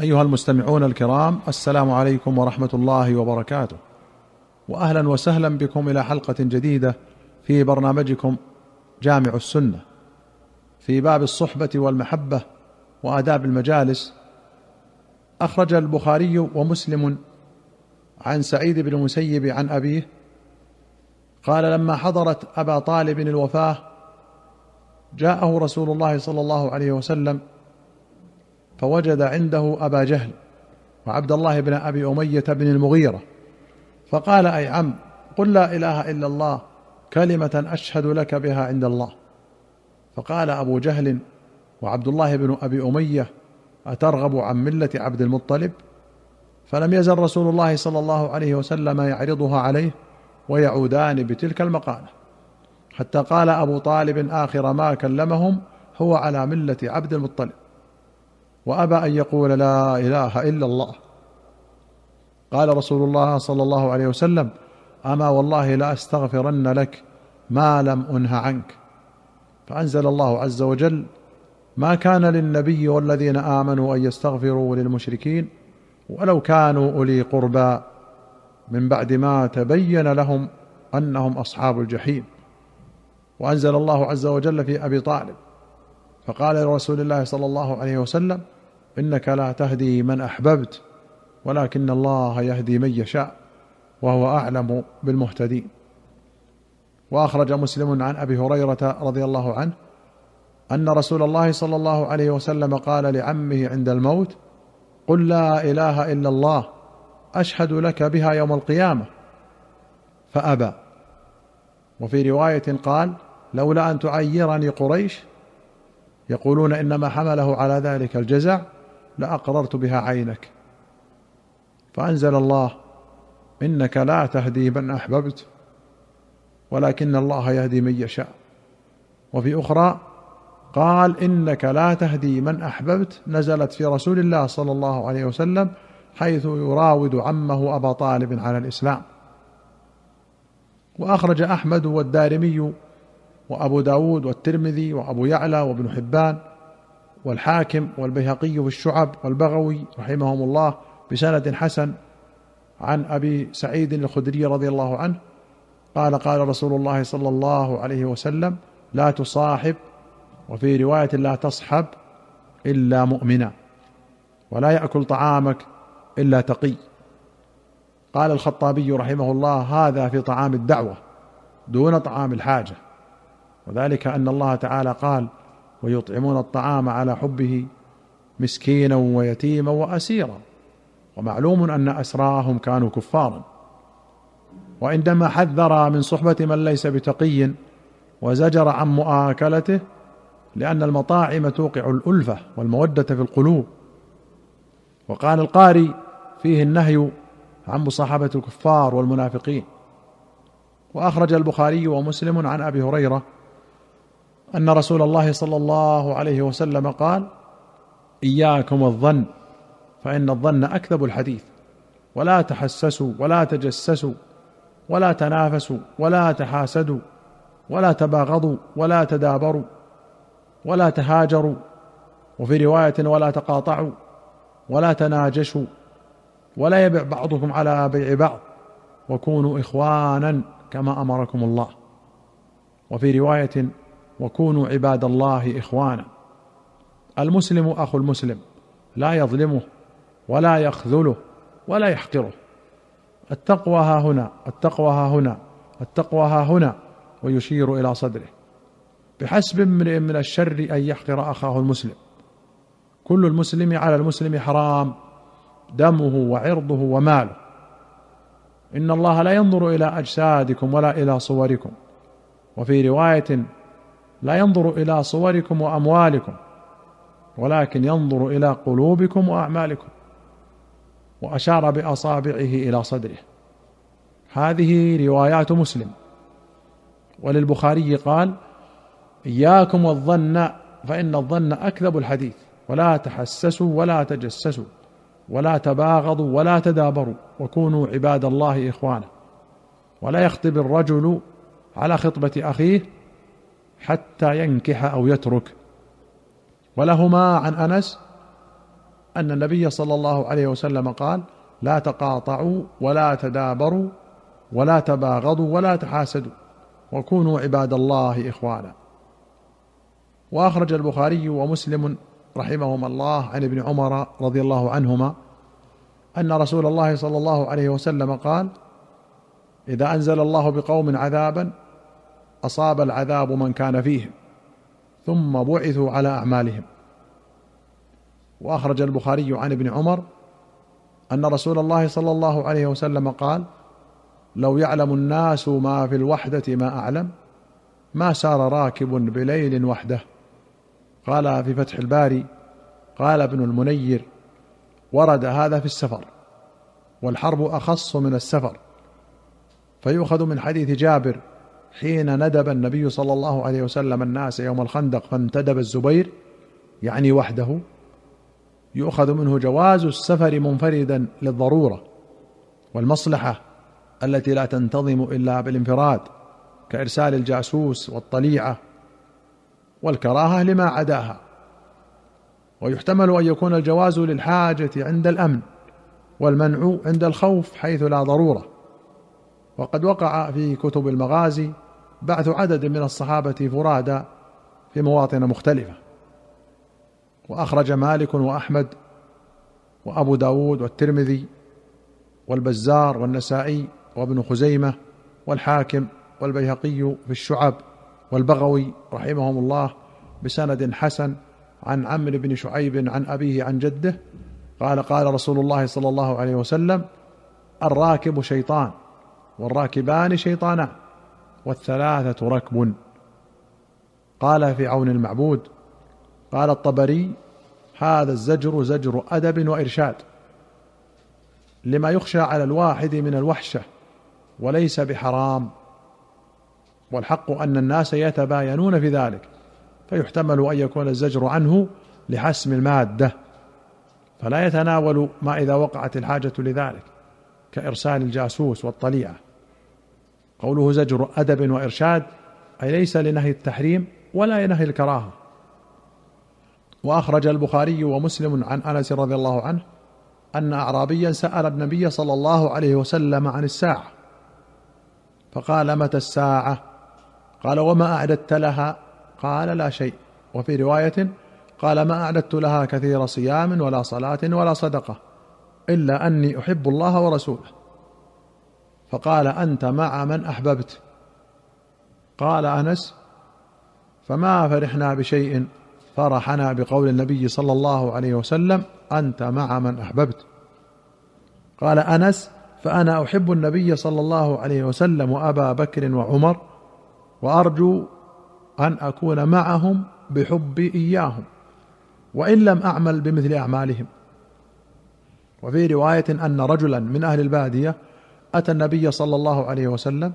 أيها المستمعون الكرام السلام عليكم ورحمة الله وبركاته. واهلا وسهلا بكم إلى حلقة جديدة في برنامجكم جامع السنة. في باب الصحبة والمحبة وآداب المجالس أخرج البخاري ومسلم عن سعيد بن المسيب عن أبيه قال لما حضرت أبا طالب الوفاة جاءه رسول الله صلى الله عليه وسلم فوجد عنده أبا جهل وعبد الله بن أبي أمية بن المغيرة فقال أي عم قل لا إله إلا الله كلمة أشهد لك بها عند الله. فقال أبو جهل وعبد الله بن أبي أمية أترغب عن ملة عبد المطلب؟ فلم يزل رسول الله صلى الله عليه وسلم يعرضها عليه ويعودان بتلك المقالة حتى قال أبو طالب آخر ما كلمهم هو على ملة عبد المطلب. وأبى أن يقول لا إله إلا الله. قال رسول الله صلى الله عليه وسلم أما والله لاستغفرن لك ما لم أنه عنك. فأنزل الله عز وجل ما كان للنبي والذين آمنوا أن يستغفروا للمشركين ولو كانوا أولي قربى. من بعد ما تبين لهم أنهم أصحاب الجحيم. وأنزل الله عز وجل في أبي طالب. فقال لرسول الله صلى الله عليه وسلم إنك لا تهدي من أحببت ولكن الله يهدي من يشاء وهو أعلم بالمهتدين. وأخرج مسلم عن أبي هريرة رضي الله عنه أن رسول الله صلى الله عليه وسلم قال لعمه عند الموت قل لا إله إلا الله أشهد لك بها يوم القيامة. فأبى. وفي رواية قال لولا أن تعيرني قريش يقولون إنما حمله على ذلك الجزع لأقررت بها عينك. فأنزل الله إنك لا تهدي من أحببت ولكن الله يهدي من يشاء. وفي أخرى قال إنك لا تهدي من أحببت نزلت في رسول الله صلى الله عليه وسلم حيث يراود عمه أبا طالب على الإسلام. وأخرج أحمد والدارمي وأبو داود والترمذي وأبو يعلى وابن حبان والحاكم والبيهقي في الشعب والبغوي رحمهم الله بسند حسن عن أبي سعيد الخدري رضي الله عنه قال قال رسول الله صلى الله عليه وسلم لا تصاحب وفي رواية لا تصحب إلا مؤمنا ولا يأكل طعامك إلا تقي. قال الخطابي رحمه الله هذا في طعام الدعوة دون طعام الحاجة. وذلك أن الله تعالى قال ويطعمون الطعام على حبه مسكينا ويتيما وأسيرا. ومعلوم أن أسراهم كانوا كفارا. وعندما حذر من صحبة من ليس بتقي وزجر عن مؤاكلته لأن المطاعم توقع الألفة والمودة في القلوب. وقال القاري فيه النهي عن مصاحبة الكفار والمنافقين. وأخرج البخاري ومسلم عن أبي هريرة أن رسول الله صلى الله عليه وسلم قال إياكم الظن فإن الظن أكذب الحديث. ولا تحسسوا ولا تجسسوا ولا تنافسوا ولا تحاسدوا ولا تباغضوا ولا تدابروا ولا تهاجروا وفي رواية ولا تقاطعوا ولا تناجشوا ولا يبع بعضكم على بيع بعض وكونوا إخوانا كما أمركم الله. وفي رواية وكونوا عباد الله إخوانا. المسلم أخو المسلم لا يظلمه ولا يخذله ولا يحقره. التقوى ها هنا التقوى ها هنا التقوى ها هنا ويشير إلى صدره. بحسب امرئ من الشر أن يحقر أخاه المسلم. كل المسلم على المسلم حرام دمه وعرضه وماله. إن الله لا ينظر إلى أجسادكم ولا إلى صوركم. وفي رواية لا ينظر إلى صوركم وأموالكم ولكن ينظر إلى قلوبكم وأعمالكم وأشار بأصابعه إلى صدره. هذه روايات مسلم. وللبخاري قال إياكم والظن فإن الظن أكذب الحديث ولا تحسسوا ولا تجسسوا ولا تباغضوا ولا تدابروا وكونوا عباد الله إخوانا. ولا يخطب الرجل على خطبة أخيه حتى ينكح أو يترك. ولهما عن أنس أن النبي صلى الله عليه وسلم قال لا تقاطعوا ولا تدابروا ولا تباغضوا ولا تحاسدوا وكونوا عباد الله إخوانا. وأخرج البخاري ومسلم رحمهما الله عن ابن عمر رضي الله عنهما أن رسول الله صلى الله عليه وسلم قال إذا أنزل الله بقوم عذابا أصاب العذاب من كان فيهم ثم بعثوا على أعمالهم. وأخرج البخاري عن ابن عمر أن رسول الله صلى الله عليه وسلم قال لو يعلم الناس ما في الوحدة ما أعلم ما سار راكب بليل وحده. قال في فتح الباري قال ابن المنير ورد هذا في السفر والحرب أخص من السفر. فيؤخذ من حديث جابر حين ندب النبي صلى الله عليه وسلم الناس يوم الخندق فانتدب الزبير يعني وحده يؤخذ منه جواز السفر منفردا للضرورة والمصلحة التي لا تنتظم إلا بالانفراد كإرسال الجاسوس والطليعة والكراهة لما عداها. ويحتمل أن يكون الجواز للحاجة عند الأمن والمنع عند الخوف حيث لا ضرورة. وقد وقع في كتب المغازي بعث عدد من الصحابة فرادى في مواطن مختلفة. وأخرج مالك وأحمد وأبو داود والترمذي والبزار والنسائي وابن خزيمة والحاكم والبيهقي في الشعب والبغوي رحمهم الله بسند حسن عن عمرو بن شعيب عن أبيه عن جده قال قال رسول الله صلى الله عليه وسلم الراكب شيطان. والراكبان شيطانان والثلاثة ركب. قال في عون المعبود قال الطبري هذا الزجر زجر أدب وإرشاد لما يخشى على الواحد من الوحشة وليس بحرام. والحق أن الناس يتباينون في ذلك فيحتمل أن يكون الزجر عنه لحسم المادة فلا يتناول ما إذا وقعت الحاجة لذلك كإرسال الجاسوس والطليعة. قوله زجر أدب وإرشاد أي ليس لنهي التحريم ولا لنهي الكراهة. وأخرج البخاري ومسلم عن أنس رضي الله عنه أن اعرابيا سأل النبي صلى الله عليه وسلم عن الساعة. فقال متى الساعة؟ قال وما أعددت لها؟ قال لا شيء. وفي رواية قال ما أعددت لها كثير صيام ولا صلاة ولا صدقة إلا أني أحب الله ورسوله. فقال أنت مع من أحببت؟ قال أنس فما فرحنا بشيء فرحنا بقول النبي صلى الله عليه وسلم أنت مع من أحببت. قال أنس فأنا أحب النبي صلى الله عليه وسلم وأبا بكر وعمر وأرجو أن أكون معهم بحبي إياهم وإن لم أعمل بمثل أعمالهم. وفي رواية أن رجلا من أهل البادية أتى النبي صلى الله عليه وسلم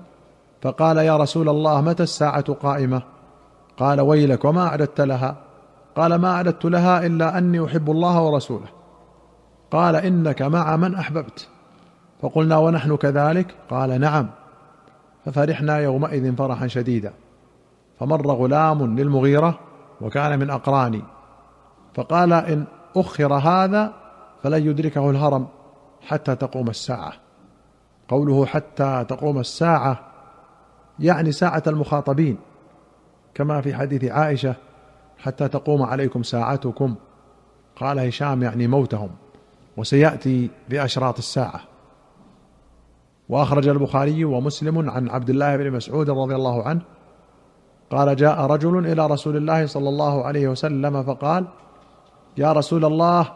فقال يا رسول الله متى الساعة قائمة؟ قال ويلك وما أعددت لها. قال ما أعددت لها إلا أني أحب الله ورسوله. قال إنك مع من أحببت. فقلنا ونحن كذلك؟ قال نعم. ففرحنا يومئذ فرحا شديدا. فمر غلام للمغيرة وكان من أقراني. فقال إن أخر هذا فلن يدركه الهرم حتى تقوم الساعة. قوله حتى تقوم الساعة يعني ساعة المخاطبين كما في حديث عائشة حتى تقوم عليكم ساعتكم. قال هشام يعني موتهم وسيأتي بأشراط الساعة. وأخرج البخاري ومسلم عن عبد الله بن مسعود رضي الله عنه قال جاء رجل إلى رسول الله صلى الله عليه وسلم فقال يا رسول الله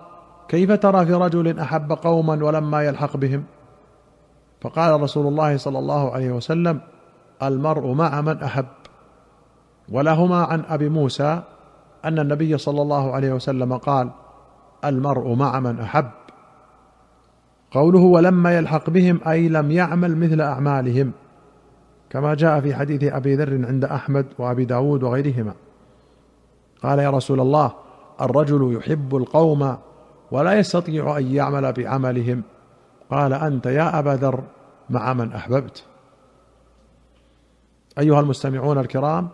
كيف ترى في رجل أحب قوما ولما يلحق بهم؟ فقال رسول الله صلى الله عليه وسلم المرء مع من أحب. ولهما عن أبي موسى أن النبي صلى الله عليه وسلم قال المرء مع من أحب. قوله ولما يلحق بهم أي لم يعمل مثل أعمالهم. كما جاء في حديث أبي ذر عند أحمد وأبي داود وغيرهما. قال يا رسول الله الرجل يحب القوم ولا يستطيع أن يعمل بعملهم. قال أنت يا أبا ذر مع من أحببت. أيها المستمعون الكرام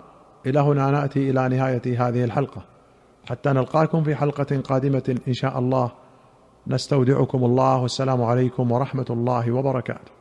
إلى هنا نأتي إلى نهاية هذه الحلقة. حتى نلقاكم في حلقة قادمة إن شاء الله. نستودعكم الله والسلام عليكم ورحمة الله وبركاته.